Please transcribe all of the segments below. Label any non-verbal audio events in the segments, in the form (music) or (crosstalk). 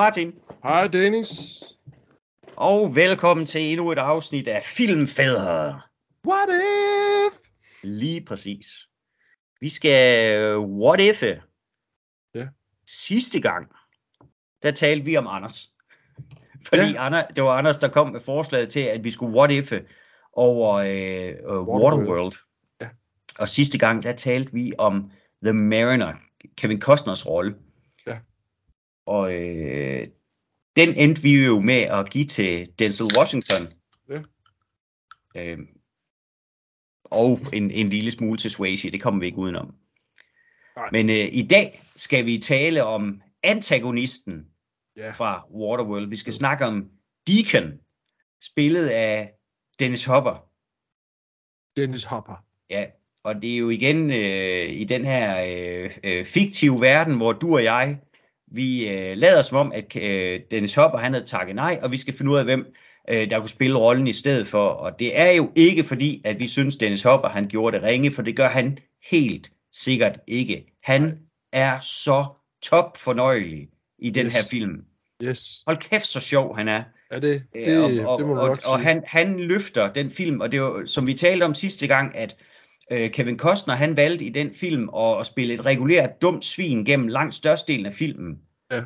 Martin, Hej Dennis. og velkommen til endnu et afsnit af Filmfædre. What if? Lige præcis. Vi skal øh, what if. Ja. Sidste gang, der talte vi om Anders. Fordi ja. Anders, det var Anders, der kom med forslaget til, at vi skulle what if over øh, øh, Waterworld. Waterworld. Ja. Og sidste gang, der talte vi om The Mariner, Kevin Costners rolle. Ja. Og øh, den endte vi jo med at give til Denzel Washington. Ja. Øhm, og en, en lille smule til Swayze, det kommer vi ikke udenom. Nej. Men øh, i dag skal vi tale om antagonisten Ja. fra Waterworld. Vi skal snakke om Deacon, spillet af Dennis Hopper. Dennis Hopper. Ja, og det er jo igen øh, i den her øh, øh, fiktive verden, hvor du og jeg, vi øh, lader som om, at øh, Dennis Hopper han havde takket nej, og vi skal finde ud af, hvem øh, der kunne spille rollen i stedet for. Og det er jo ikke fordi, at vi synes, Dennis Hopper han gjorde det ringe, for det gør han helt sikkert ikke. Han er så top fornøjelig i den Yes. her film. Yes. Hold kæft, så sjov han er. Er det? Øh, Det, og, det må du og, og sige. han, han løfter den film, og det var, som vi talte om sidste gang, at øh, Kevin Costner, han valgte i den film at, at spille et regulært dumt svin gennem langt størstedelen af filmen. Ja.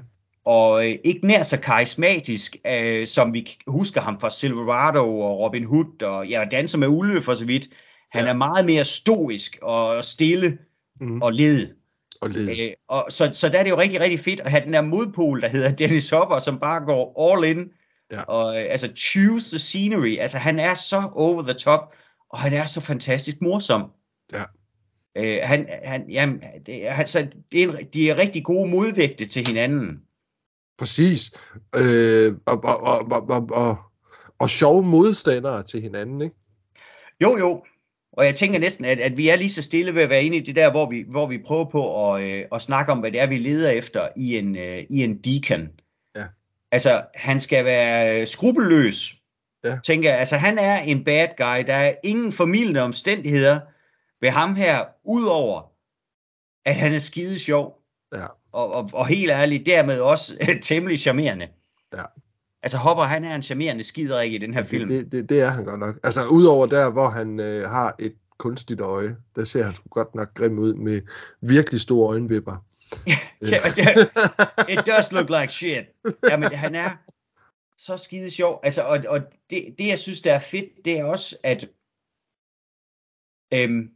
Og øh, ikke nær så karismatisk, øh, som vi husker ham fra Silverado og Robin Hood, og ja, Danser med Ulve for så vidt. Han Ja. er meget mere stoisk og stille Mm. og led. Og led. Øh, og så, så der er det jo rigtig, rigtig fedt at have den der modpol, der hedder (laughs) Dennis Hopper, som bare går all in. Ja. Og øh, altså choose the scenery. Altså han er så over the top, og han er så fantastisk morsom. Ja. Øh, han, han, jamen, det, er- altså, det er, en- de er rigtig gode modvægte til hinanden. Præcis. Øh, og, og, og, og, og, og, og sjove modstandere til hinanden, ikke? Jo, jo. Og jeg tænker næsten, at, at vi er lige så stille ved at være inde i det der, hvor vi, hvor vi prøver på at, øh, at snakke om, hvad det er, vi leder efter i en, øh, i en deacon. Ja. Altså, han skal være øh, skrupelløs, Ja. tænker jeg. Altså, han er en bad guy. Der er ingen formidlende omstændigheder ved ham her, udover at han er skide sjov. Ja. Og, og, og helt ærligt, dermed også (laughs) temmelig charmerende. Ja. Altså, Hopper, han er en charmerende skiderik i den her film. Det, det, det, er han godt nok. Altså, udover der, hvor han øh, har et kunstigt øje, der ser han sgu godt nok grim ud med virkelig store øjenvipper. (laughs) Ja, det, (laughs) it does look like shit. Jamen, han er så skide sjov. Altså, og, og det, det, jeg synes, der er fedt, det er også, at øhm,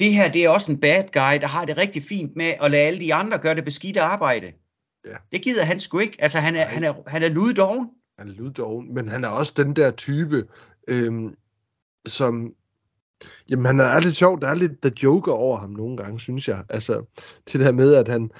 det her, det er også en bad guy, der har det rigtig fint med at lade alle de andre gøre det beskidte arbejde. Ja. Det gider han sgu ikke. Altså, han er, Nej. han er, han er luddoven. Han er lyddoven, men han er også den der type, øhm, som... Jamen, han er lidt sjov. Der er lidt der joker over ham nogle gange, synes jeg. Altså, til det her med, at han...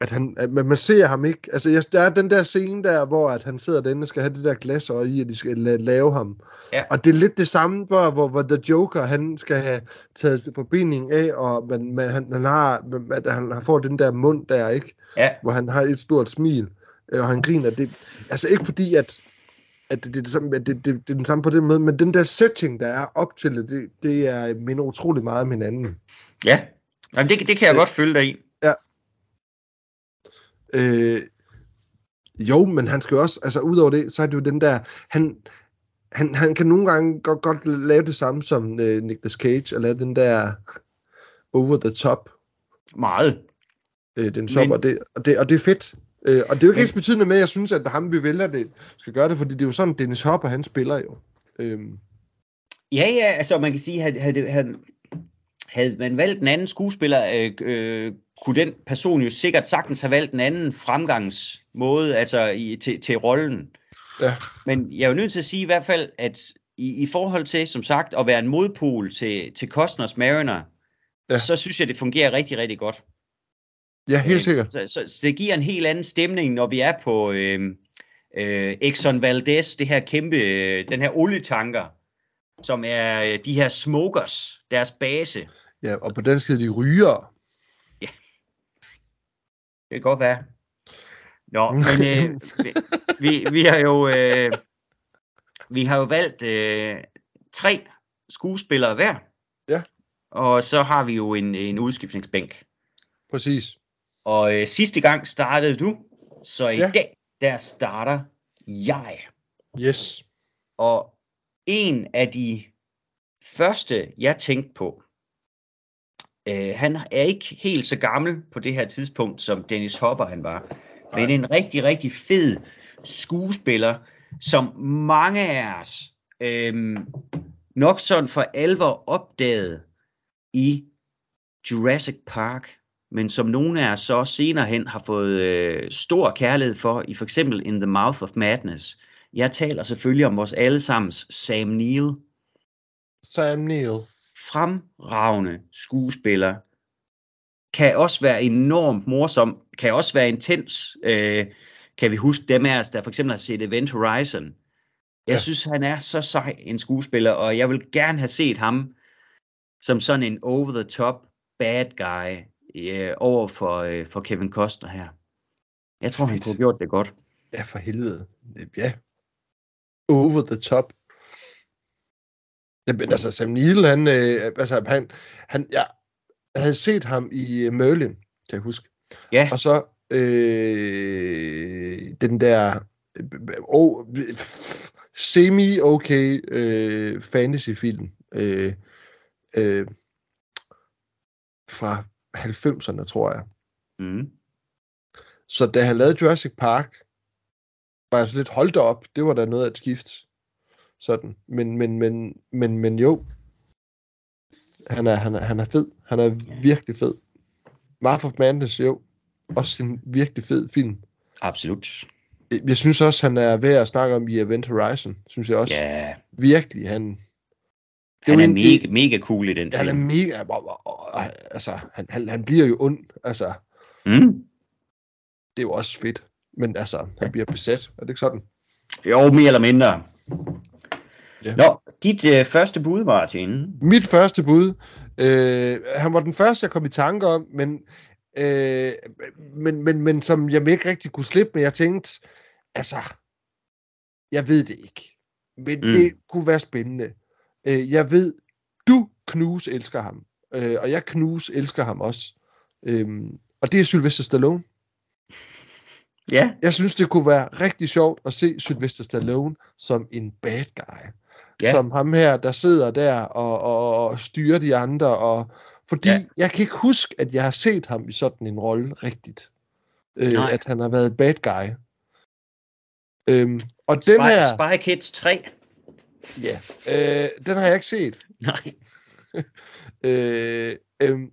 At han, at man, man ser ham ikke. Altså, jeg, der er den der scene der, hvor at han sidder derinde og skal have det der glasøje i, at de skal la- lave ham. Ja. Og det er lidt det samme, hvor, hvor, hvor The Joker, han skal have taget forbinding af, og man, man, han, han, har, at han har fået den der mund der, ikke? Ja, hvor han har et stort smil, øh, og han griner. Det, altså ikke fordi, at, at det, det, er det, samme, at det, det, det er den samme på den måde, men den der setting, der er op til det, det, det er minder utrolig meget om hinanden. ja. Jamen, det, det kan jeg Øh, godt følge dig i. Øh, jo, men han skal jo også, altså udover det, så er det jo den der, han, han, han kan nogle gange godt, godt lave det samme som øh, Nicolas Cage, og lave den der over the top, Meget. øh, den top, Men- og, det, og, det, og det er fedt. Øh, og det er jo ikke Men- betydende med, at jeg synes, at ham, vi vælger det, skal gøre det, fordi det er jo sådan, Dennis Hopper, han spiller jo. Øhm, Ja, ja, altså man kan sige, havde, havde, havde, havde man valgt en anden skuespiller, øh, øh, kunne den person jo sikkert sagtens have valgt en anden fremgangsmåde altså i, til, til rollen. Ja. Men jeg er jo nødt til at sige i hvert fald, at i, i forhold til, som sagt, at være en modpol til, til Costners Mariner, Ja. så synes jeg, det fungerer rigtig, rigtig godt. ja, helt Øh, sikkert. Så, så, så det giver en helt anden stemning, når vi er på øh, øh, Exxon Valdez, det her kæmpe, øh, den her olietanker, som er øh, de her smokers, deres base. Ja, og på den side de ryger. Det kan godt være. Nå, (laughs) men øh, vi, vi, vi har jo øh, vi har jo valgt øh, tre skuespillere hver. Ja. Og så har vi jo en, en udskiftningsbænk. Præcis. Og øh, sidste gang startede du, så i Ja. ja. dag, der starter jeg. Yes. Og en af de første, jeg tænkte på, øh, han er ikke helt så gammel på det her tidspunkt, som Dennis Hopper han var, men en rigtig, rigtig fed skuespiller, som mange af os øh, nok sådan for alvor opdagede i Jurassic Park, men som nogle af os så senere hen har fået øh, stor kærlighed for, i for eksempel In the Mouth of Madness. Jeg taler selvfølgelig om vores allesammens Sam Neill, Sam Neill. fremragende skuespiller, kan også være enormt morsom, kan også være intens. Øh, kan vi huske dem af os, der for eksempel har set Event Horizon. Jeg Ja. synes, han er så sej en skuespiller, og jeg vil gerne have set ham som sådan en over-the-top bad guy øh, over for, øh, for Kevin Costner her. Jeg tror, han Fedt. kunne have gjort det godt. Ja, for helvede. Ja. Over the top. Jamen, altså, Sam Neill, han, øh, altså, han, han, jeg havde set ham i øh, Merlin, kan jeg huske. Ja, Og så øh, den der øh, oh, semi-okay øh, fantasy-film øh, øh, fra 90'erne, tror jeg. mm. Så da han lavede Jurassic Park, var jeg så lidt holdt op. Det var da noget at skifte. Sådan. Men, men, men, men, men jo. Han er, han, er, han er fed. Han er virkelig fed. Mouth of Madness, jo. Også en virkelig fed film. absolut. Jeg synes også, han er værd at snakke om i Event Horizon. Synes jeg også. Ja, Virkelig, han... han jo er en- mega, mega cool i den Han er film. mega... Altså, han, han, han bliver jo ond. Altså, Mm. det er jo også fedt. Men altså, han bliver besat. Er det ikke sådan? Jo, mere eller mindre. Ja. Nå, dit øh, første bud, Martin. Mit første bud, øh, han var den første, jeg kom i tanke om, men, øh, men, men, men som jeg ikke rigtig kunne slippe med. Jeg tænkte, altså, jeg ved det ikke, men mm. det kunne være spændende. Øh, jeg ved, du, Knus, elsker ham, øh, og jeg, Knus, elsker ham også. Øh, og det er Sylvester Stallone. Ja, Jeg synes, det kunne være rigtig sjovt at se Sylvester Stallone som en bad guy. Ja. Som ham her, der sidder der og, og, og styrer de andre. Og, fordi Ja. jeg kan ikke huske, at jeg har set ham i sådan en rolle rigtigt. Øh, Nej. at han har været bad guy. Øhm, og den Spy, her, Spy Kids 3. ja, øh, den har jeg ikke set. Nej. (laughs) Øh, øhm,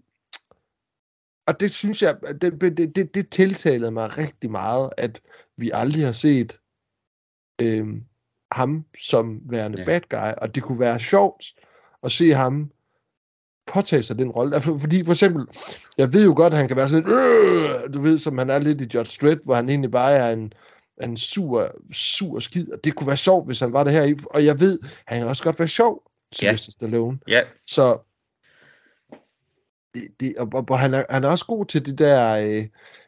og det synes jeg, det, det, det, det tiltalede mig rigtig meget, at vi aldrig har set øhm, ham som værende Ja. ja. bad guy, og det kunne være sjovt at se ham påtage sig den rolle. Altså, fordi for eksempel, jeg ved jo godt, at han kan være sådan, øh, du ved, som han er lidt i Judge Dredd, hvor han egentlig bare er en, en sur, sur skid, og det kunne være sjovt, hvis han var det her og jeg ved, han kan også godt være sjov, Sylvester Stallone. Ja, Så det, det, og, og, og han, er, han er også god til det der, øh,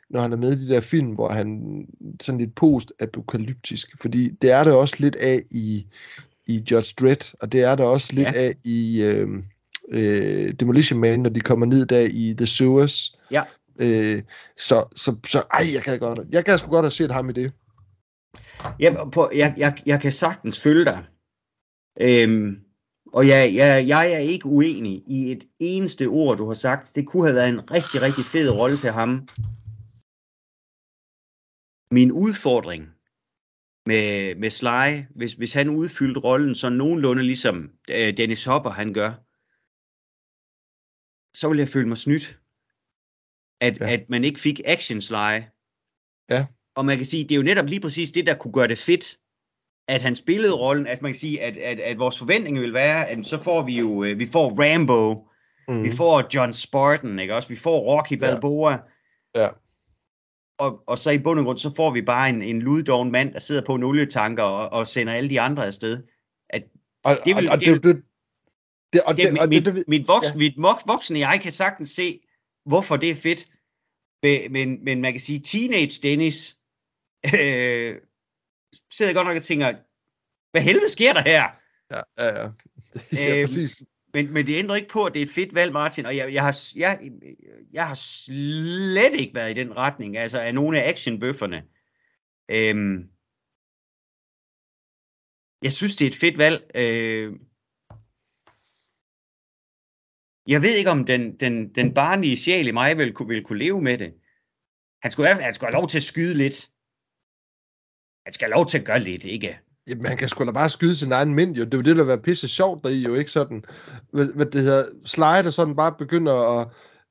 når han er med i de der film, hvor han sådan lidt post-apokalyptisk, fordi det er det også lidt af i, i Judge Dredd, og det er der også lidt Ja. af i øh, øh, Demolition Man, når de kommer ned der i The Sewers. Ja. Øh, så, så, så, ej, jeg kan godt, jeg kan sgu godt have set ham i det. ja på, jeg, jeg, jeg kan sagtens følge dig. Øhm, og jeg, jeg, jeg er ikke uenig i et eneste ord, du har sagt. Det kunne have været en rigtig, rigtig fed rolle til ham. Min udfordring med, med Sly, hvis, hvis han udfyldte rollen så nogenlunde ligesom øh, Dennis Hopper han gør, så ville jeg føle mig snydt. At, Ja. at man ikke fik action Sly. Ja. Og man kan sige, det er jo netop lige præcis det, der kunne gøre det fedt, at han spillede rollen. Altså man kan sige, at, at, at vores forventning vil være, at så får vi jo, øh, vi får Rambo, Mm. vi får John Spartan, ikke også? Vi får Rocky Balboa. Ja. Og, og så i bund og grund, så får vi bare en, en luddoven mand, der sidder på en olietanker og, og sender alle de andre afsted. Og, det vil- og, det det, det, det, og Det, det, mit, og mit, det, det, mit, voks, ja. ja. mit voksne jeg kan sagtens se, hvorfor det er fedt. Men, men, men man kan sige, teenage Dennis (laughs) øh, sidder godt nok og tænker, hvad helvede sker der her? Ja, ja, ja. (laughs) ja Øhm, præcis. men, men det ændrer ikke på, at det er et fedt valg, Martin, og jeg, jeg, har, jeg, jeg har slet ikke været i den retning, altså af nogle af actionbøfferne. Øhm, jeg synes, det er et fedt valg. Øh, jeg ved ikke, om den, den, den barnlige sjæl i mig vil, vil kunne leve med det. Han skulle, han skulle have lov til at skyde lidt. Han skal have lov til at gøre lidt, ikke? Jamen, han kan sgu da bare skyde sin egen mind, jo. Det er jo det, der vil være pisse sjovt der i, jo ikke sådan, hvad, hvad det hedder, slide og sådan bare begynder at,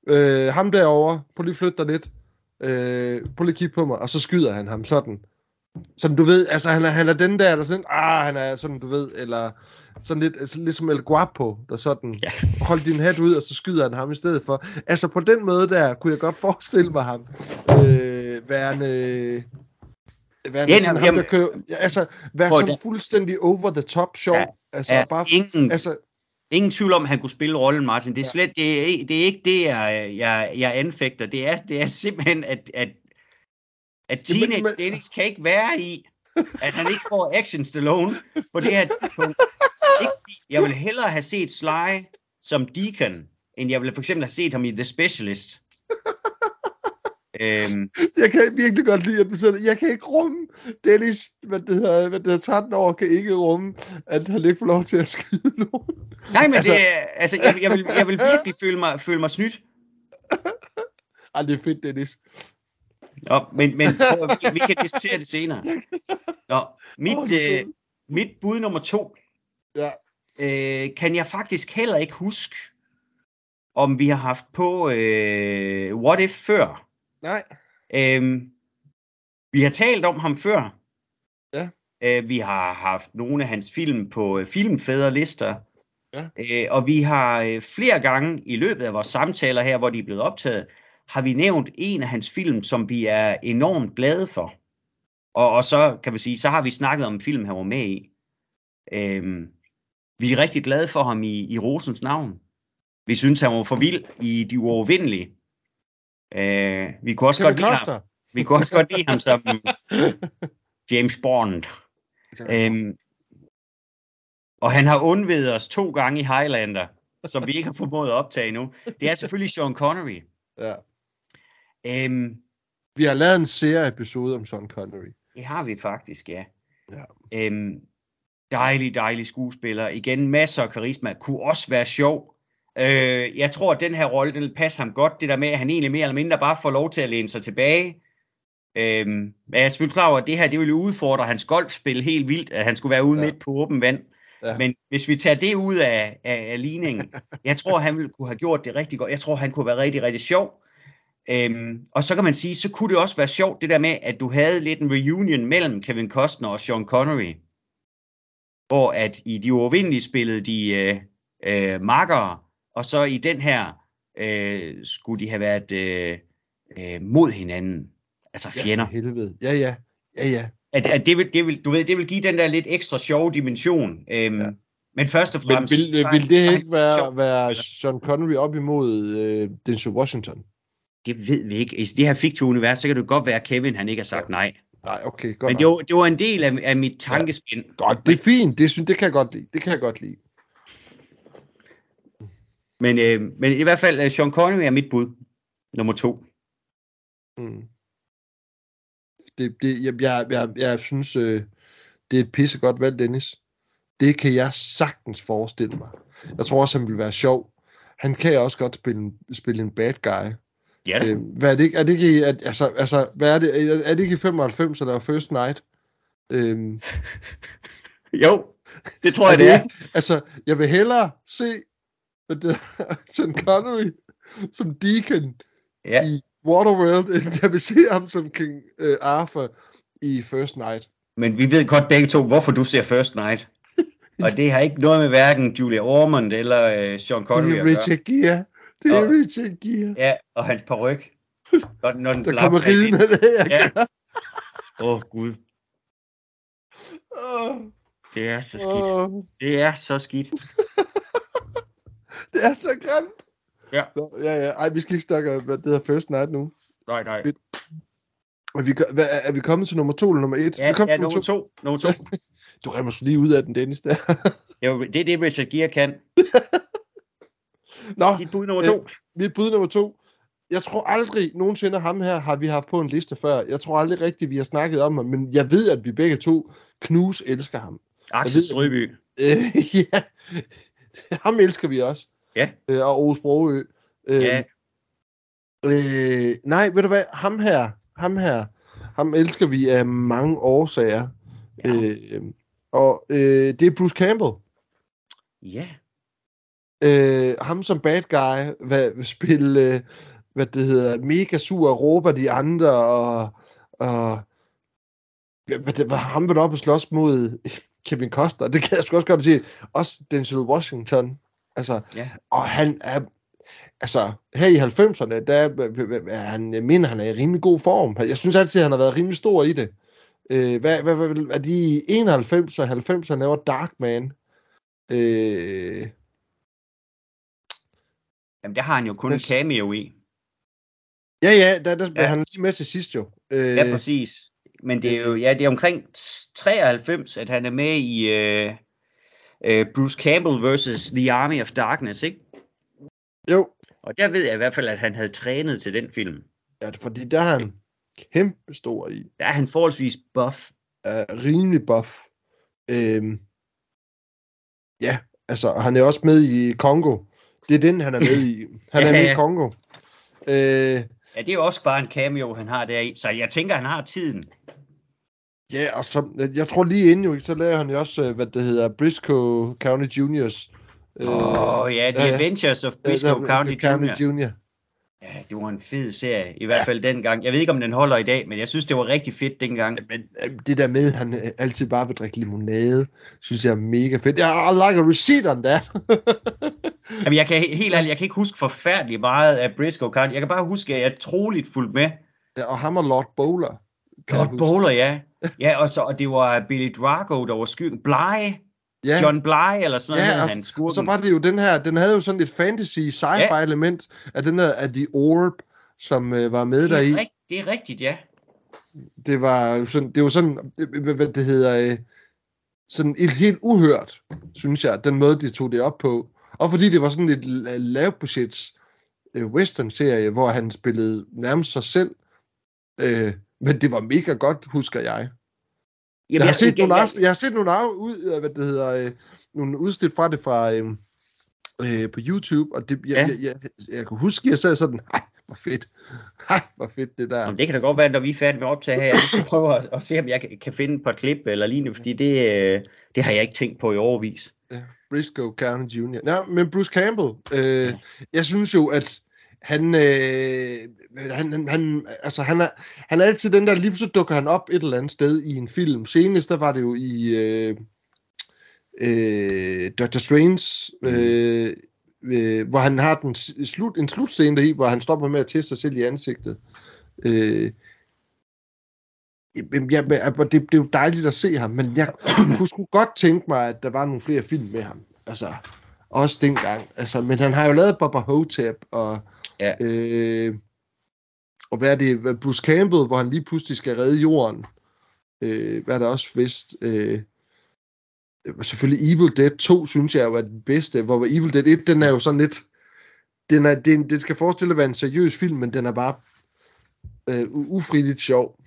øh, ham derovre, prøv lige flytte dig lidt, øh, prøv lige kigge på mig, og så skyder han ham sådan. Som du ved, altså han er, han er den der, der sådan, ah, han er sådan, du ved, eller sådan lidt, altså, ligesom El Guapo, der sådan, Ja. (laughs) hold din hat ud, og så skyder han ham i stedet for. Altså på den måde der, kunne jeg godt forestille mig ham, øh, værende, værende Ja, sådan, nej, ham, der jamen- kører, ja, altså, Prøv sådan at- fuldstændig over the top sjov, Ja, altså Ja, bare, ingen, altså, ingen tvivl om, at han kunne spille rollen, Martin. Det er Ja. slet, det er, ikke- det er ikke det, jeg, jeg, jeg anfægter. Det er, det er simpelthen, at, at, at Jamen, Teenage men- Dennis kan ikke være i, at han ikke får Action Stallone på det her tidspunkt. Jeg vil hellere have set Sly som Deacon, end jeg ville for eksempel have set ham i The Specialist. Øhm, jeg kan virkelig godt lide, at du siger det. Jeg kan ikke rumme, Dennis, hvad det hedder, hvad det hedder 13 år, kan ikke rumme, at han ikke får lov til at skyde nogen. nej, men Altså- det, altså, jeg, jeg, vil, jeg vil virkelig føle mig, føle mig snydt. (laughs) Ej, det er fedt, Dennis. Nå, men, men prøv, vi, vi kan diskutere det senere. Nå, mit, er øh, mit bud nummer to, Ja. øh, kan jeg faktisk heller ikke huske, om vi har haft på øh, What If før. Nej. Øhm, vi har talt om ham før. Ja. Øh, vi har haft nogle af hans film på øh, filmfædrelister. Ja. Øh, og vi har øh, flere gange i løbet af vores samtaler her, hvor de er blevet optaget, har vi nævnt en af hans film, som vi er enormt glade for. Og, og så kan vi sige, så har vi snakket om en film, han var med i. Øhm, vi er rigtig glade for ham i, i Rosens navn. Vi synes, han var for vild i De Uovervindelige. Øh, vi kunne også Kevin godt lide ham. Vi kunne også godt lide ham som (laughs) James Bond. Øhm, og han har undvedet os to gange i Highlander, som vi ikke har formået at optage endnu. Det er (laughs) selvfølgelig Sean Connery. Ja. Øhm, Vi har lavet en serie-episode om Sean Connery. det har vi faktisk, ja. Ja. Øhm, dejlig, dejlig skuespiller. Igen, masser af karisma. Kunne også være sjov. Øh, jeg tror, at den her rolle, den vil passe ham godt. Det der med, at han egentlig mere eller mindre bare får lov til at læne sig tilbage. Men jeg er selvfølgelig klar over, at det her, det ville udfordre hans golfspil helt vildt, at han skulle være ude Ja. midt på åben vand. Ja. Men hvis vi tager det ud af, af, af ligningen, (laughs) jeg tror, han ville kunne have gjort det rigtig godt. Jeg tror, han kunne være rigtig, rigtig sjov. Øhm, og så kan man sige, så kunne det også være sjovt, det der med, at du havde lidt en reunion mellem Kevin Costner og Sean Connery. Hvor at i de uovervindelige spillede de øh, øh, makkere, og så i den her øh, skulle de have været øh, øh, mod hinanden. Altså fjender. Ja, helvede. Ja, ja. Ja, ja. At, at det, vil, det, vil, du ved, det vil give den der lidt ekstra sjove dimension. Øhm, Ja. ja. Men først og Men fremmest... vil, så er- vil så det ikke være, være Sean Connery op imod øh, Denzel Washington? Det ved vi ikke. I det her fiktive univers, så kan det godt være, at Kevin han ikke har sagt nej. Nej, okay, godt Men det var, det var en del af, af mit tankespind. Godt, det er fint. Det, synes, det kan jeg godt lide. Det kan jeg godt lide. Men, øh, men i hvert fald, øh, Sean Connery er mit bud. Nummer to. Mm. Det, det, jeg, jeg, jeg, jeg synes, øh, det er et pissegodt valg, Dennis. Det kan jeg sagtens forestille mig. Jeg tror også, han vil være sjov. Han kan også godt spille, en- spille en bad guy. Ja, Øh, hvad er det ikke? Er det ikke, i- at, altså, altså, hvad er det? Er, er det ikke i 95, eller First Night? Øhm, (laughs) jo, det tror er jeg, det det er. ikke? Altså, jeg vil hellere se hvad det, (laughs) Sean Connery som Deacon Ja. i Waterworld, end jeg vil se ham som King øh, Arthur i First Night. Men vi ved godt begge to, hvorfor du ser First Night. (laughs) Og det har ikke noget med hverken Julia Ormond eller øh, Sean Connery det er. Richard Gere. Det er Og- Richard Gere. Ja, og hans paryk. Når, (laughs) når den Der kommer ridende der. Ja. Åh, oh, Gud. Åh, Det er så skidt. Det er så skidt. Det er så grimt. Ja. Nå, ja, ja. Ej, vi skal ikke snakke om, hvad det hedder First Night nu. Nej, nej. Er vi, hvad, er vi kommet til nummer to eller nummer et? Ja, vi kom ja til nummer to. Nummer to. (laughs) Du remmer lige ud af den, Dennis, der. (laughs) Det er, jo- det er det, Richard Gere kan. Nå, Dit bud nummer to. Øh, mit bud nummer to. Jeg tror aldrig nogensinde ham her har vi haft på en liste før. Jeg tror aldrig rigtigt, vi har snakket om ham, men jeg ved, at vi begge to knus elsker ham. Axel Strøby. Øh, (laughs) ja, ham elsker vi også. Ja. Øh, og Ove Sprogø. Øh, Ja. øh, nej, ved du hvad, ham her, ham her, ham elsker vi af mange årsager. Ja. Øh, og øh, det er Bruce Campbell. Ja. øh, ham som bad guy, hvad, vil spille, øh, hvad det hedder, mega sur og råber de andre, og, og hvad var ham var op og slås mod Kevin Costner, det kan jeg sgu også godt sige, også Denzel Washington, altså, Ja. og han er, altså, her i 90'erne, der er, er han, jeg mener, han er i rimelig god form, jeg synes altid, han har været rimelig stor i det, øh, hvad, hvad, hvad, er de i 91 og 90'erne laver Darkman, øh, Jamen, der har han jo kun en cameo i. Ja, ja, der, der Ja. han lige med til sidst jo. Øh, Ja, præcis. Men det er jo ja, det er omkring 93, at han er med i uh, uh, Bruce Campbell vs. The Army of Darkness, ikke? Jo, Og der ved jeg i hvert fald, at han havde trænet til den film. ja, fordi der er han kæmpe stor i. Der er han forholdsvis buff. Er rimelig buff. Øhm, ja, altså, han er også med i Kongo. Det er den, han er med i. (laughs) Han er Ja, med ja. i Kongo. Øh, Ja, det er jo også bare en cameo, han har der i. Så jeg tænker, han har tiden. Ja, og så, jeg tror lige inden jo, så laver han jo også, øh, hvad det hedder, Briscoe County Juniors. Åh oh, ja, The ja, ja. Adventures of Øh, Briscoe der- County County Jr. Junior. Ja, det var en fed serie. I hvert fald dengang. Jeg ved ikke, om den holder i dag, men jeg synes, det var rigtig fedt dengang. Men øh, det der med, at han øh, altid bare vil drikke limonade, synes jeg er mega fedt. Jeg I like a receipt on that. (laughs) Jamen, jeg kan helt ærligt, jeg kan ikke huske forfærdeligt meget af Briscoe County. Jeg kan bare huske, at jeg troligt fulgte med. Ja, og ham og Lord Bowler. Lord. Bowler, ja. (laughs) Ja, og, så, og det var Billy Drago, der var skyggen. Bly, Ja, John Bly, eller sådan Ja, noget, og- han og skurken. så var det jo den her, den havde jo sådan et fantasy sci-fi Ja. element af den der, af The Orb, som øh, var med det, deri. er rigt, det er rigtigt, ja. Det var sådan, det var sådan, øh, hvad- det hedder, øh, sådan et helt uhørt, synes jeg, den måde, de tog det op på. Og fordi det var sådan et la- lavbudgets øh, western-serie, hvor han spillede nærmest sig selv. Øh, men det var mega godt, husker jeg. Jamen, jeg, har set nogle, jeg, jeg har set nogle af, ud, øh, hvad det hedder, øh, nogle udsnit fra det fra øh, øh, på YouTube, og det, jeg, Ja. ja. jeg, jeg, jeg kunne huske, at jeg sad sådan, ej, hvor fedt. Ej, hvor fedt det der. Jamen, det kan da godt være, når vi er færdige med at optage her, jeg skal (laughs) prøve at, at se, om jeg kan, kan finde et par klip eller lignende, fordi det, øh, det har jeg ikke tænkt på i overvis. Briscoe County Jr. Ja, men Bruce Campbell, øh, jeg synes jo, at han, øh, han, han, han, altså han er, han er altid den der, lige pludselig dukker han op et eller andet sted i en film. Senest, der var det jo i øh, øh, Dr. Strange, øh, øh, hvor han har den slut, en slutscene deri, hvor han stopper med at teste sig selv i ansigtet. Øh, jeg, det, det er jo dejligt at se ham, men jeg kunne sgu godt tænke mig, at der var nogle flere film med ham. Altså, også dengang. Altså, men han har jo lavet Bubba Hotep, og, Ja. øh, og hvad er det, Bruce Campbell, hvor han lige pludselig skal redde jorden. Øh, hvad er der også vist? Øh, selvfølgelig Evil Dead 2, synes jeg var den bedste, hvor Evil Dead 1, den er jo sådan lidt, den, er, den, den skal forestille at være en seriøs film, men den er bare øh, u- ufriligt sjov.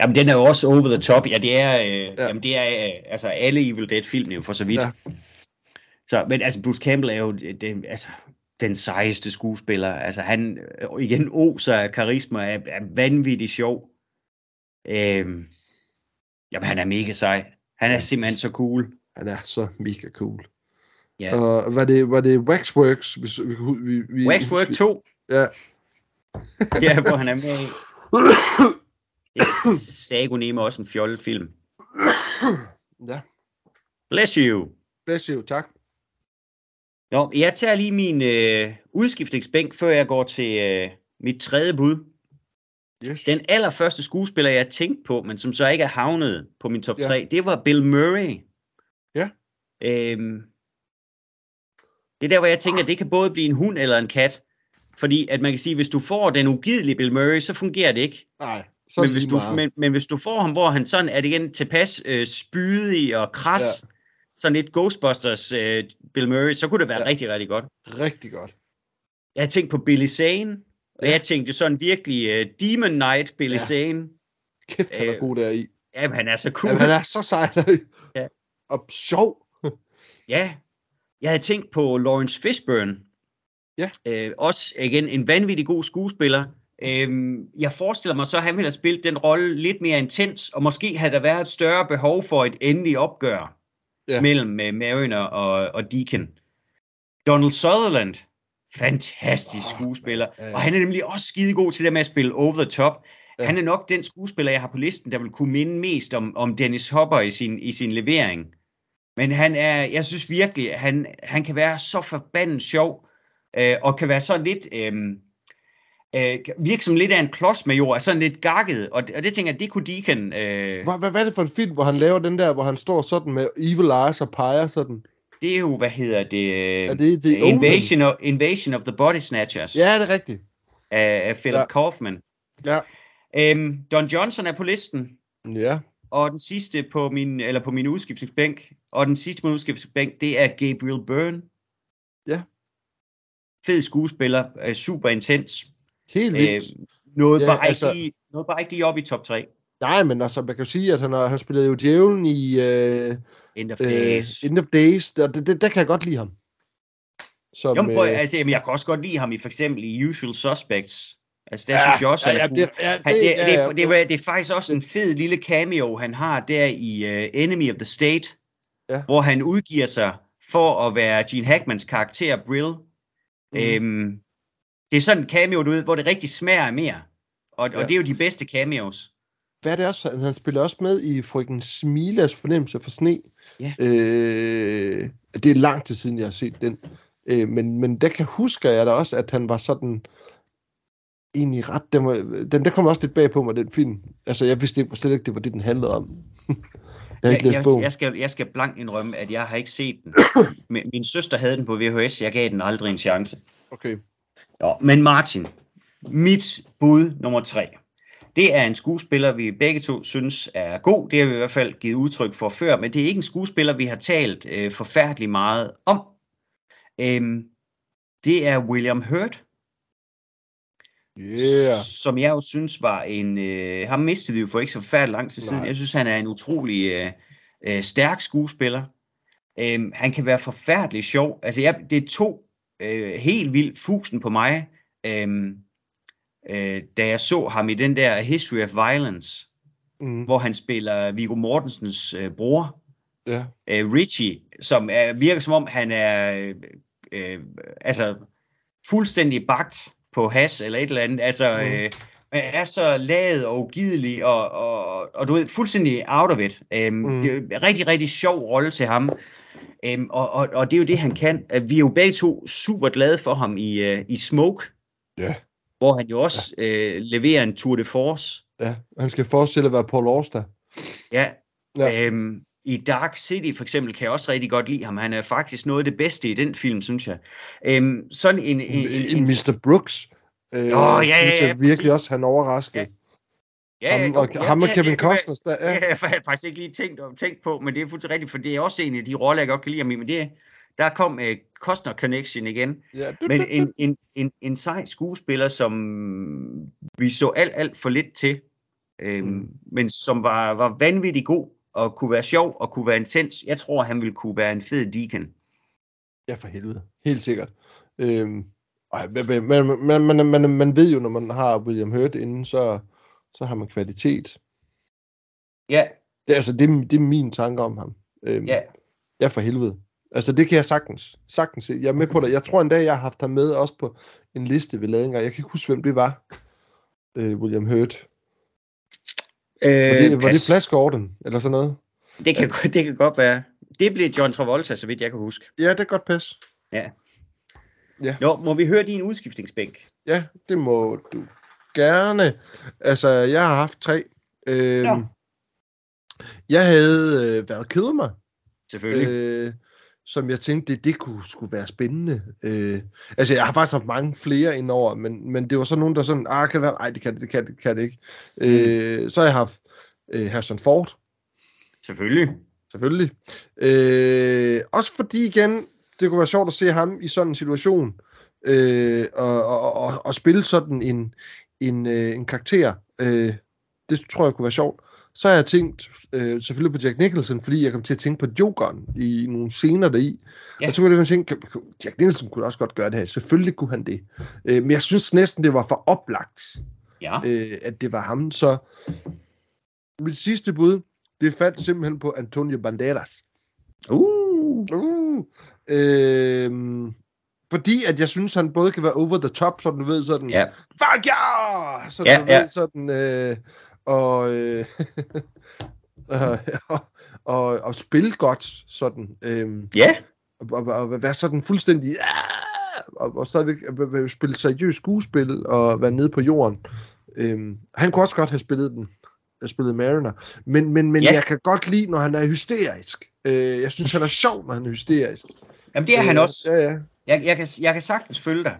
Jamen, den er jo også over the top. Ja, det er, øh, ja. Ja. Jamen, det er øh, altså alle Evil Dead-filmene jo for så vidt. Ja. Så, men altså, Bruce Campbell er jo det, det, altså, den sejeste skuespiller. Altså, han øh, igen oser af karisma, er, er vanvittigt sjov. Øhm, jamen, han er mega sej. Han er simpelthen så cool. Han er så mega cool. Ja. Og var det, var det Waxworks? Hvis, vi, vi, vi, Waxwork 2. Ja. (laughs) ja, hvor han er med i. (coughs) Sagoneme også en fjollet film. ja, Bless you. bless you, tak. Nå, jeg tager lige min øh, udskiftningsbænk, før jeg går til øh, mit tredje bud. Yes. Den allerførste skuespiller, jeg tænkte på, men som så ikke er havnet på min top Ja. 3, det var Bill Murray. Ja. Øhm, det er der, hvor jeg tænker, at det kan både blive en hund eller en kat. Fordi at man kan sige, hvis du får den ugidelige Bill Murray, så fungerer det ikke. Nej, så Men hvis, du, men, men hvis du får ham, hvor han sådan er det igen tilpas øh, spydig og kras, Ja. Sådan lidt Ghostbusters uh, Bill Murray, så kunne det være Ja. ja. rigtig, rigtig godt. Rigtig godt. Jeg har tænkt på Billy Zane, og Ja. jeg tænkte sådan virkelig uh, Demon Knight Billy Ja. ja. Zane. Kæft, han er Øh, god der i. Jamen, han er så cool. Jamen, han er så sej deri. Ja. Og sjov. (laughs) Ja, jeg havde tænkt på Lawrence Fishburne. Ja. Øh, også igen en vanvittig god skuespiller. Øhm, jeg forestiller mig så, at han ville have spillet den rolle lidt mere intens, og måske havde der været et større behov for et endeligt opgør Ja. mellem uh, Mariner og, og Deacon. Donald Sutherland, fantastisk Åh, skuespiller, ja, ja. og han er nemlig også skide god til det med at spille over the top. Ja. Han er nok den skuespiller, jeg har på listen, der vil kunne minde mest om, om Dennis Hopper i sin, i sin levering. Men han er, jeg synes virkelig, at han, han kan være så forbandet sjov, øh, og kan være sådan lidt, øh, øh, virke som lidt af en klodsmajor, er sådan lidt gakket, og, og det tænker jeg, det kunne Deacon, øh, Hvad, hvad, hvad er det for en film, hvor han laver den der, hvor han står sådan med evil eyes og peger sådan? det er jo, hvad hedder det, øh, Er det Omen? Invasion, of, Invasion of the Body Snatchers Ja, det er rigtigt. af, af Philip Ja. ja. Kaufman. Ja. Øhm, Don Johnson er på listen, Ja. og den sidste på min, eller på min udskiftningsbænk, og den sidste på min udskiftningsbænk, det er Gabriel Byrne. Ja. Fed skuespiller, øh, super intens. Helt Øh, vildt. noget, Ja, bare altså- ikke noget bare ikke lige op i top 3. Nej, men altså, man kan jo sige, at han, har, han spillede jo djævlen i uh, End of uh, days. End of Days. Der, det, det, der kan jeg godt lide ham. Som, Jamen, prøv, øh, altså, jamen, jeg kan også godt lide ham i for eksempel i Usual Suspects. Altså, der ja, synes jeg også, ja, han det, ja, det, Han, det, ja, det, ja, er, det, det er faktisk også en fed lille cameo, han har der i uh, Enemy of the State, Ja. hvor han udgiver sig for at være Gene Hackmans karakter Brill. Mm. Øhm, det er sådan en cameo, du ved, hvor det rigtig smager mere. Og, Ja. og det er jo de bedste cameos. Hvad er det også? Han, han spiller også med i frøken Smilas fornemmelse for sne. Ja. Øh, det er lang tid siden, jeg har set den. Øh, men, men der kan husker jeg da også, at han var sådan egentlig ret... Den, var, den, der kom også lidt bag på mig, den film. Altså, jeg vidste ikke, slet ikke, det var det, den handlede om. (laughs) jeg har ikke Jeg, læst jeg, bogen. jeg, skal, jeg skal blankt indrømme, at jeg har ikke set den. (coughs) Min søster havde den på VHS, jeg gav den aldrig en chance. Okay. Jo, men Martin, mit bud nummer tre. Det er en skuespiller, vi begge to synes er god. Det har vi i hvert fald givet udtryk for før, men det er ikke en skuespiller, vi har talt øh, forfærdeligt meget om. Øhm, det er William Hurt, Yeah. som jeg jo synes var en... Øh, ham mistede vi jo for ikke så forfærdeligt lang tid siden. Nej. Jeg synes, han er en utrolig øh, øh, stærk skuespiller. Øhm, han kan være forfærdelig sjov. Altså, jeg, det er to øh, helt vildt fusen på mig, øhm, øh, da jeg så ham i den der History of Violence, Mm, hvor han spiller Viggo Mortensens øh, bror, ja. øh, Richie, som er, virker som om, han er øh, øh, altså fuldstændig bagt på has eller et eller andet. Altså, Mm. øh, er så ladet og ugidelig, og, og, og du ved, fuldstændig out of it. Øhm, Mm. mm. Det er en rigtig, rigtig sjov rolle til ham. Øhm, og, og, og det er jo det, han kan. Øh, Vi er jo begge to super glade for ham i, øh, i Smoke, Ja. hvor han jo også øh, leverer en tour de force. Ja, han skal forestille at være Paul Auster. Ja. Ja. ja. Øhm, I Dark City for eksempel kan jeg også rigtig godt lide ham. Han er faktisk noget af det bedste i den film, synes jeg. Øhm, sådan en... en, en, En, en Mr. Brooks. Øh, ja, ja, synes ja, jeg virkelig også, han overraskede. Ja. Ja, ham, og, ja, ham og Kevin ja, Costner. Der, Ja. ja. jeg har faktisk ikke lige tænkt, tænkt på, men det er fuldstændig rigtigt, for det er også en af de roller, jeg godt kan lide ham i. Men det, der kom uh, Costner Connection igen. ja. Men en, en, en, en sej skuespiller, som vi så alt, alt for lidt til, øhm, Mm. men som var, var vanvittig god, og kunne være sjov, og kunne være intens. Jeg tror, han ville kunne være en fed deacon. Ja, for helvede. Helt sikkert. Øhm, men, men, men, men, man ved jo, når man har William Hurt inden, så, så har man kvalitet. Ja, Det, er altså, det, det er min tanke om ham. Øhm, ja. Ja, for helvede. Altså, det kan jeg sagtens. Sagtens se. Jeg er med på det. Jeg tror en dag, jeg har haft ham med også på en liste, vi lavede engang. Jeg kan ikke huske, hvem det var. Øh, William Hurt. Øh, Var det, var det pas. Flash Gordon, eller sådan noget? det, kan, det kan godt være. Det blev John Travolta, så vidt jeg kan huske. Ja, det er godt pas. Jo, må vi høre din udskiftningsbænk? Ja, det må du gerne. Altså, jeg har haft tre. Øhm, Ja. Jeg havde øh, været ked mig, Selvfølgelig. øh, som jeg tænkte, det, det kunne skulle være spændende. Øh, altså, jeg har faktisk haft mange flere indover, men, men det var så nogen, der sådan, ah, kan det være? Nej, det kan det, det kan det, kan det ikke. Øh, så har jeg haft øh, Harrison Ford. Selvfølgelig. Selvfølgelig. Øh, også fordi igen, det kunne være sjovt at se ham i sådan en situation, øh, og, og, og, og spille sådan en, en, øh, en karakter. Øh, det tror jeg kunne være sjovt. Så har jeg tænkt øh, selvfølgelig på Jack Nicholson, fordi jeg kom til at tænke på Jokeren i nogle scener deri. Ja. Og så kunne jeg tænke, Jack Nicholson kunne også godt gøre det her. Selvfølgelig kunne han det. Øh, men jeg synes næsten, det var for oplagt, Ja. øh, at det var ham. Så mit sidste bud, det faldt simpelthen på Antonio Banderas. Uh. Uh, øh, fordi at jeg synes, han både kan være over the top, sådan du ved, sådan, Ja. fuck ja! Sådan Ja, du ja. ved, sådan, øh, og, øh, (laughs) og, og, og, og spille godt, sådan, øh, Ja. og, og, og være sådan fuldstændig, ah, og, og stadigvæk øh, øh, spille seriøst skuespil, og være nede på jorden. Øh, han kunne også godt have spillet den, have spillet Mariner, men, men, men Ja. jeg kan godt lide, når han er hysterisk. Øh, jeg synes, han er sjov, når han er hysterisk. Jamen, det er han Øh, også. Ja, ja. Jeg, jeg, kan, jeg kan sagtens følge dig.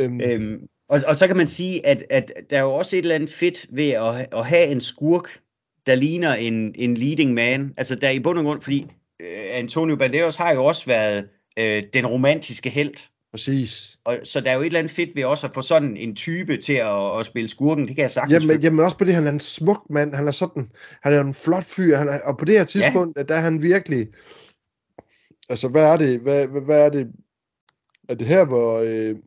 Øhm, Øhm, og, og så kan man sige, at, at der er jo også et eller andet fedt ved at, at have en skurk, der ligner en, en leading man. Altså der er i bund og grund, fordi øh, Antonio Banderas har jo også været øh, den romantiske held. præcis. Og, så der er jo et eller andet fedt ved også at få sådan en type til at, at spille skurken. Det kan jeg sagtens Jamen, følge. jamen også på det, han er en smuk mand. Han er sådan, han er en flot fyr. Han er, og på det her tidspunkt, ja. der er han virkelig... Altså, hvad er det? Hvad, hvad, hvad er det? Er det her, hvor øh, Vi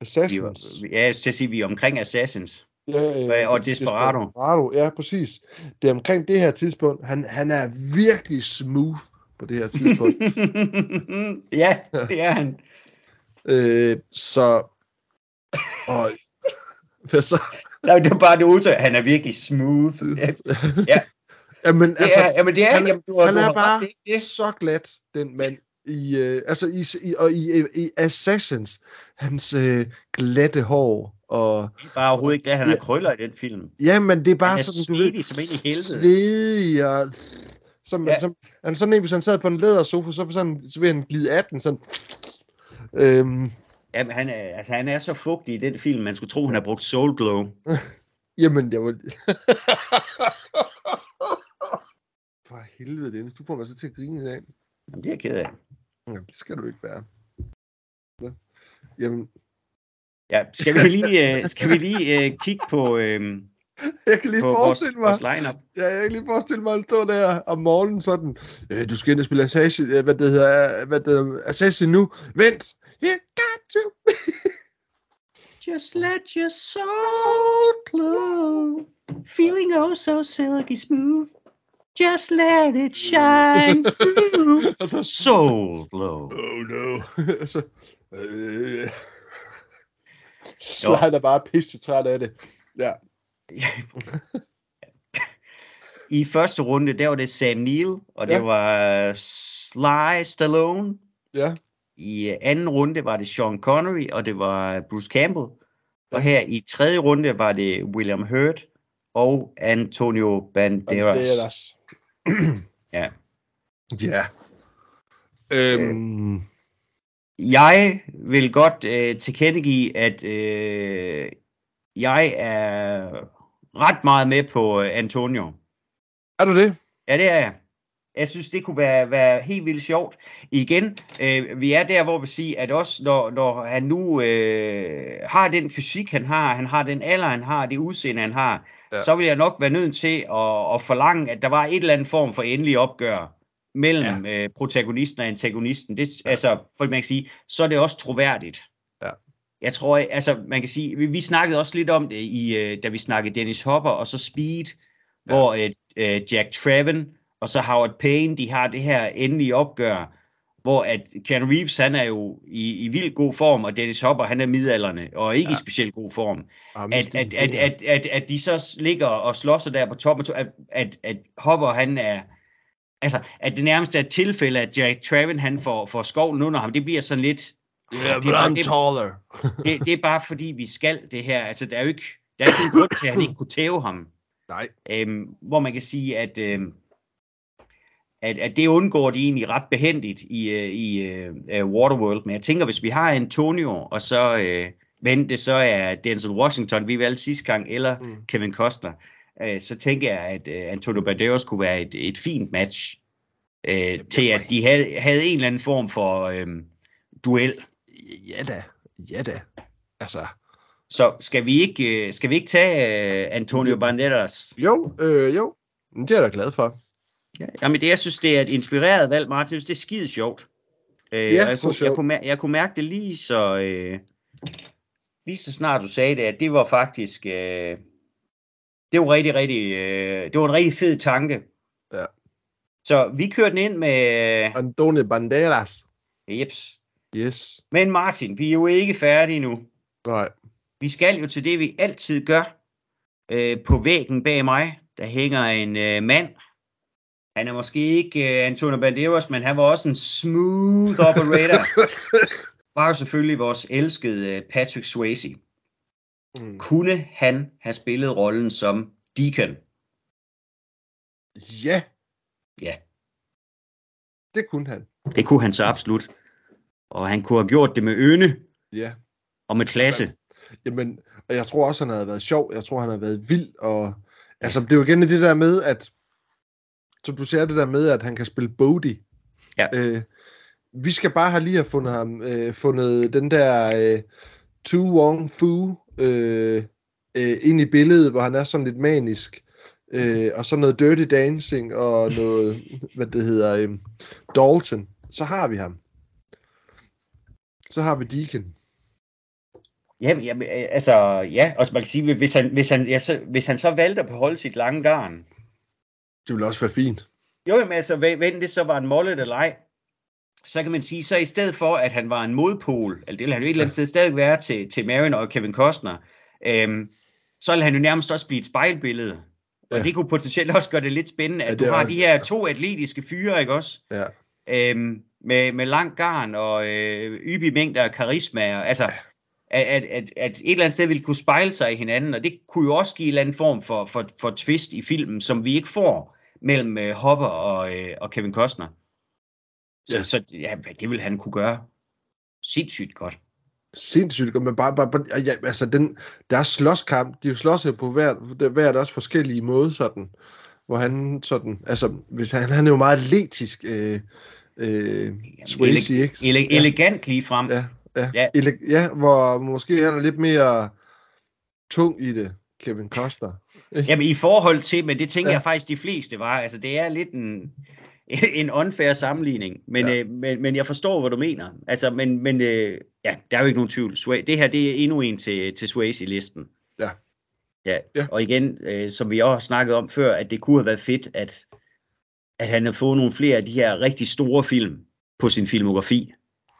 Assassins... var- Ja, jeg skal sige, vi er omkring Assassins. Ja, øh, og Desperado. Desperado, ja, præcis. Det er omkring det her tidspunkt. Han, han er virkelig smooth på det her tidspunkt. (laughs) ja, det er han. øh, så... Og, (laughs) hvad så? Nej, det er bare det udtryk. Han er virkelig smooth. (laughs) Ja, Ja. Jamen, det altså, er, jamen, det er han er- Jamen, du, har- han du er har bare det er det. så glat, den mand. I, øh, altså i, i, og i, i Assassins, hans øh, glatte hår, og Det er bare overhovedet ikke det, han har krøller i den film. jamen det er bare Han er sådan, du ved, som ind i helvede. svedig og som, Ja. ja. som, han er sådan en, hvis han sad på en lædersofa, så, sådan, så vil han glide af den sådan. Øhm, Jamen, han er, altså, han er så fugtig i den film, man skulle tro, han har brugt Soul Glow. (laughs) jamen, jeg vil... For helvede, Dennis, du får mig så til at grine i dag. Jamen, det er jeg ked af. Ja, det skal du ikke være. Ja. Jamen, Ja, skal vi lige, øh, skal vi lige øh, kigge på, øh, jeg kan lige på vores, forestille mig, vores? Ja, jeg kan lige forestille mig, at står der om morgenen sådan, øh, du skal ind og spille Assassin, øh, hvad det hedder, hvad det hedder, Assassin nu. Vent! You got to... (laughs) Just let your soul glow, feeling oh so silky smooth. Just let it shine through. og (laughs) så, Soul glow. oh no. og (laughs) så, øh, så er bare pisse træt af det. Ja. I første runde, der var det Sam Neill, og det Ja. var Sly Stallone. Ja. I øh, anden runde var det Sean Connery, og det var Bruce Campbell. Ja. Og her i tredje runde var det William Hurt og Antonio Banderas. Banderas. Ja. Ja. Øhm, Jeg vil godt øh, tilkendegive, at øh, jeg er ret meget med på øh, Antonio. er du det? Ja, det er jeg. Jeg synes, det kunne være, være helt vildt sjovt. Igen, øh, vi er der, hvor vi siger, at også når, når han nu øh, har den fysik, han har, han har den alder, han har, det udseende, han har, Ja. så vil jeg nok være nødt til at, at forlange, at der var et eller andet form for endelig opgør mellem ja. øh, protagonisten og antagonisten. Det, ja. Altså, for man kan sige, så er det også troværdigt. Ja. Jeg tror, altså, man kan sige, vi, vi snakkede også lidt om det, i, øh, da vi snakkede Dennis Hopper og så Speed, Ja. ja. hvor øh, øh, Jack Traven og så Howard Payne, de har det her endelige opgør, hvor at Keanu Reeves, han er jo i, i vild god form, og Dennis Hopper, han er midalderne, og ikke ja. Ja. i specielt god form. Ah, At, at, at, at, at, at de så ligger og slår sig der på toppen, at, at, at Hopper, han er, altså, at det nærmest er et tilfælde, at Jack Traven, han får, får skovlen under ham, det bliver sådan lidt, Yeah, det er det- taller. det, det er bare fordi, vi skal det her, altså, der er jo ikke, der er ikke nogen grund til, at han ikke kunne tæve ham. Nej. Øhm, hvor man kan sige, at, øhm, at, at det undgår de egentlig ret behendigt i, øh, i øh, Waterworld. Men jeg tænker, hvis vi har Antonio, og så øh, vent det så er Denzel Washington, vi valgte sidste gang, eller Mm. Kevin Costner, øh, så tænker jeg, at øh, Antonio Banderas kunne være et, et fint match øh, til, at de havde, havde en eller anden form for øh, duel. Ja da, ja da. Altså, Så skal vi ikke, skal vi ikke tage Antonio Banderas? jo, øh, jo. Det er jeg da glad for. Ja, jamen det, jeg synes, det er et inspireret valg, Martin. Jeg synes, det er skide sjovt. Øh, Ja, jeg, så kunne, jeg, sjovt. kunne, mær- jeg kunne mærke det lige så, øh, lige så snart du sagde det, at det var faktisk, øh, det var rigtig, rigtig, øh, det var en rigtig fed tanke. Ja. Så vi kørte den ind med, Antonio Banderas. jeps. Yes. Men Martin, vi er jo ikke færdige nu. Nej. Vi skal jo til det, vi altid gør. Øh, på væggen bag mig, der hænger en øh, mand. Han er måske ikke øh, Antonio Banderas, men han var også en smooth operator. (laughs) var jo selvfølgelig vores elskede øh, Patrick Swayze. Mm. Kunne han have spillet rollen som Deacon? Ja, Ja, det kunne han. det kunne han så absolut. Og han kunne have gjort det med ynde Ja. og med klasse. Jamen, og jeg tror også, han havde været sjov. Jeg tror, han havde været vild. Og, altså, det er jo igen det der med, at som du siger, det der med, at han kan spille Bodhi. Ja. Øh, vi skal bare have lige have fundet ham, øh, fundet den der øh, Tu Wong Fu øh, øh, ind i billedet, hvor han er sådan lidt manisk. Øh, og så noget Dirty Dancing og noget, (laughs) hvad det hedder, øh, Dalton. Så har vi ham. Så har vi Deacon. Jamen, jamen, øh, altså, ja, og man kan sige, hvis han, hvis han, ja, så, hvis han så valgte at beholde sit lange garn, Det ville også være fint. Jo, men altså, end det så var en mollet eller ej, så kan man sige, så i stedet for, at han var en modpol, eller det ville han jo et eller andet sted stadig være til, til Marion og Kevin Costner, øhm, så ville han jo nærmest også blive et spejlbillede. Og Ja. det kunne potentielt også gøre det lidt spændende, at Ja, ja, du har også- de her to atletiske fyre, ikke også? Ja. Øhm, med, med lang garn og øh, ybi mængder af karisma. Og, altså, at, at, at, at et eller andet sted ville kunne spejle sig i hinanden, og det kunne jo også give en eller anden form for, for, for twist i filmen, som vi ikke får mellem øh, Hopper og, øh, og Kevin Costner. Så, Ja. så ja, det vil han kunne gøre sindssygt godt. sindssygt godt, men bare, bare, bare ja, altså den, der er slåskamp, de slås jo på hver, hver deres forskellige måde, sådan, hvor han sådan, altså, hvis han, han er jo meget atletisk, øh, øh, Swayze, ikke? Ele- ja, elegant lige frem. ja, ja, Ja. ja. ja, hvor måske han er lidt mere tung i det, Kevin Costner. (laughs) Jamen i forhold til, men det tænker Ja. jeg faktisk de fleste var, altså det er lidt en, (laughs) en unfair sammenligning, men, Ja. øh, men, men jeg forstår, hvad du mener. Altså, men, men øh, ja, der er jo ikke nogen tvivl. Sway, det her, det er endnu en til, til Swayze-listen. Ja. ja. Ja. Og igen, øh, som vi også har snakket om før, at det kunne have været fedt, at, at han har fået nogle flere af de her rigtig store film på sin filmografi.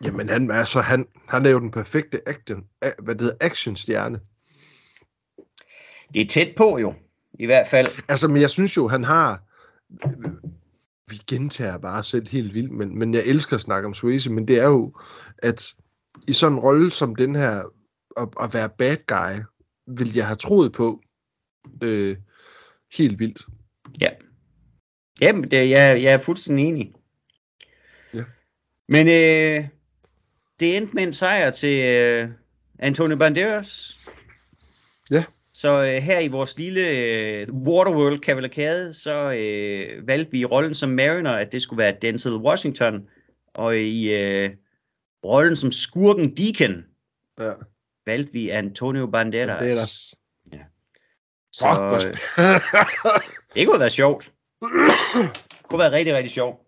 Jamen, han, altså, han, han er jo den perfekte action, hvad det hedder, actionstjerne. Det er tæt på jo, i hvert fald. Altså, men jeg synes jo, han har... Vi gentager bare selv helt vildt, men, men jeg elsker at snakke om Swayze, men det er jo, at i sådan en rolle som den her, at, at være bad guy, vil jeg have troet på øh, helt vildt. Ja. Jamen, det, jeg, jeg er fuldstændig enig. Ja. Men øh, det endte med en sejr til øh, Antonio Banderas. Ja. Så øh, her i vores lille øh, Waterworld kavalkade, så øh, valgte vi i rollen som Mariner, at det skulle være Denzel Washington. Og i øh, rollen som skurken Deacon, Ja, valgte vi Antonio Banderas. det er ellers... Så øh, (laughs) det kunne være sjovt. Det kunne være rigtig, rigtig sjovt.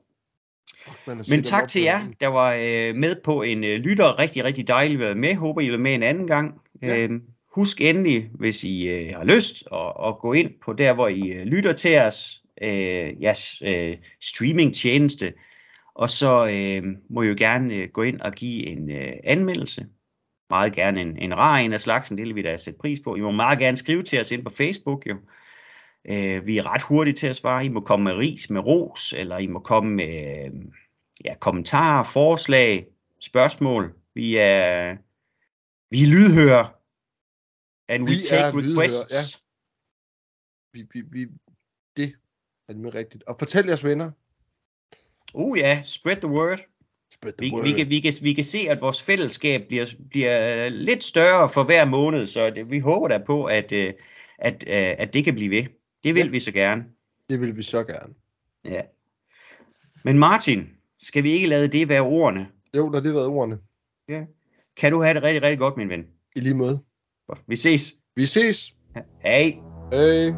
Men tak til jer, der var øh, med på en øh, lytter. Rigtig, rigtig dejligt at være med. Håber, I vil med en anden gang. Ja. Øh, husk endelig, hvis I øh, har lyst, at, at gå ind på der, hvor I øh, lytter til os, øh, jeres øh, streamingtjeneste. Og så øh, må I jo gerne øh, gå ind og give en øh, anmeldelse. Meget gerne en, en rar en af slagsen, det vil vi da sætte pris på. I må meget gerne skrive til os ind på Facebook jo. Øh, vi er ret hurtige til at svare. I må komme med ris, med ros, eller I må komme med øh, ja, kommentarer, forslag, spørgsmål. Vi er, vi er lydhøre. And we Vi take er requests. Vi, vi, vi, det er det rigtigt. Og fortæl jeres venner. Uh ja, spread the word. Spread Vi, vi, kan, vi, kan, vi kan se, at vores fællesskab bliver, bliver lidt større for hver måned, så det, vi håber da på, at, øh, at, øh, at det kan blive ved. Det vil Ja. vi så gerne. Det vil vi så gerne. Ja. Men Martin, skal vi ikke lade det være ordene? Jo, har det været ordene. Kan du have det rigtig, rigtig godt, min ven? I lige måde. Vi ses. Vi ses. Hej. Hej.